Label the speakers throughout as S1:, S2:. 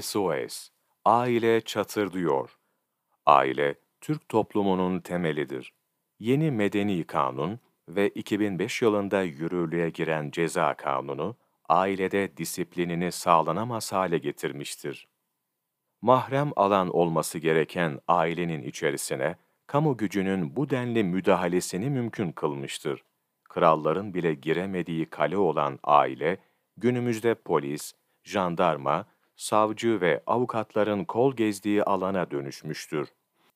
S1: SOS Aile çatırdıyor. Aile, Türk toplumunun temelidir. Yeni Medeni Kanun ve 2005 yılında yürürlüğe giren Ceza Kanunu, ailede disiplinini sağlanamaz hale getirmiştir. Mahrem alan olması gereken ailenin içerisine, kamu gücünün bu denli müdahalesini mümkün kılmıştır. Kralların bile giremediği kale olan aile, günümüzde polis, jandarma, savcı ve avukatların kol gezdiği alana dönüşmüştür.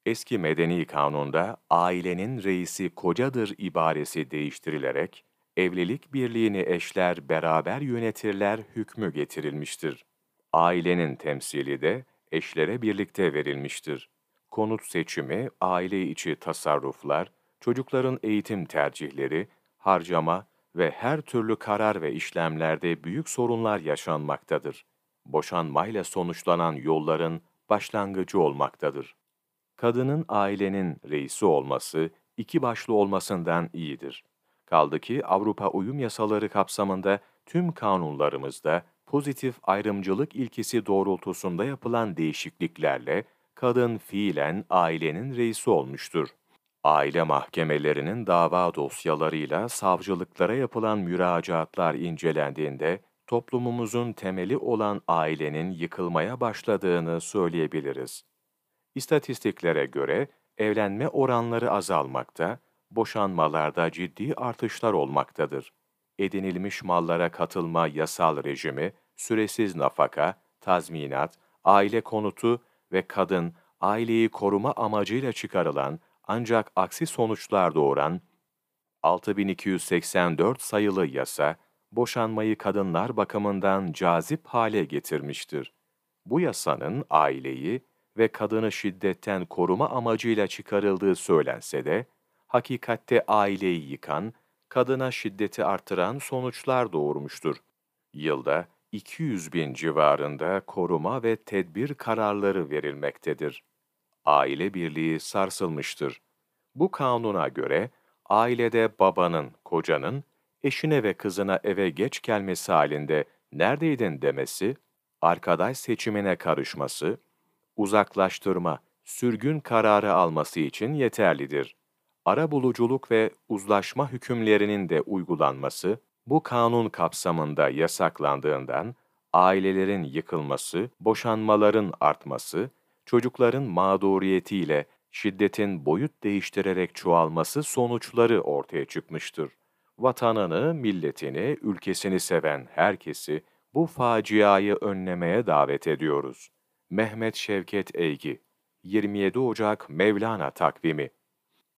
S1: Eski medeni kanunda ailenin reisi kocadır ibaresi değiştirilerek, evlilik birliğini eşler beraber yönetirler hükmü getirilmiştir. Ailenin temsili de eşlere birlikte verilmiştir. Konut seçimi, aile içi tasarruflar, çocukların eğitim tercihleri, harcama ve her türlü karar ve işlemlerde büyük sorunlar yaşanmaktadır. Boşanmayla sonuçlanan yolların başlangıcı olmaktadır. Kadının ailenin reisi olması, iki başlı olmasından iyidir. Kaldı ki Avrupa uyum yasaları kapsamında tüm kanunlarımızda pozitif ayrımcılık ilkesi doğrultusunda yapılan değişikliklerle kadın fiilen ailenin reisi olmuştur. Aile mahkemelerinin dava dosyalarıyla savcılıklara yapılan müracaatlar incelendiğinde toplumumuzun temeli olan ailenin yıkılmaya başladığını söyleyebiliriz. İstatistiklere göre evlenme oranları azalmakta, boşanmalarda ciddi artışlar olmaktadır. Edinilmiş mallara katılma yasal rejimi, süresiz nafaka, tazminat, aile konutu ve kadın, aileyi koruma amacıyla çıkarılan ancak aksi sonuçlar doğuran 6284 sayılı yasa, boşanmayı kadınlar bakımından cazip hale getirmiştir. Bu yasanın aileyi ve kadını şiddetten koruma amacıyla çıkarıldığı söylense de, hakikatte aileyi yıkan, kadına şiddeti artıran sonuçlar doğurmuştur. Yılda 200 bin civarında koruma ve tedbir kararları verilmektedir. Aile birliği sarsılmıştır. Bu kanuna göre, ailede babanın, kocanın, eşine ve kızına eve geç gelmesi halinde neredeydin demesi, arkadaş seçimine karışması, uzaklaştırma, sürgün kararı alması için yeterlidir. Ara buluculuk ve uzlaşma hükümlerinin de uygulanması, bu kanun kapsamında yasaklandığından, ailelerin yıkılması, boşanmaların artması, çocukların mağduriyetiyle şiddetin boyut değiştirerek çoğalması sonuçları ortaya çıkmıştır. Vatanını, milletini, ülkesini seven herkesi bu faciayı önlemeye davet ediyoruz. Mehmet Şevket Eygi 27 Ocak Mevlana Takvimi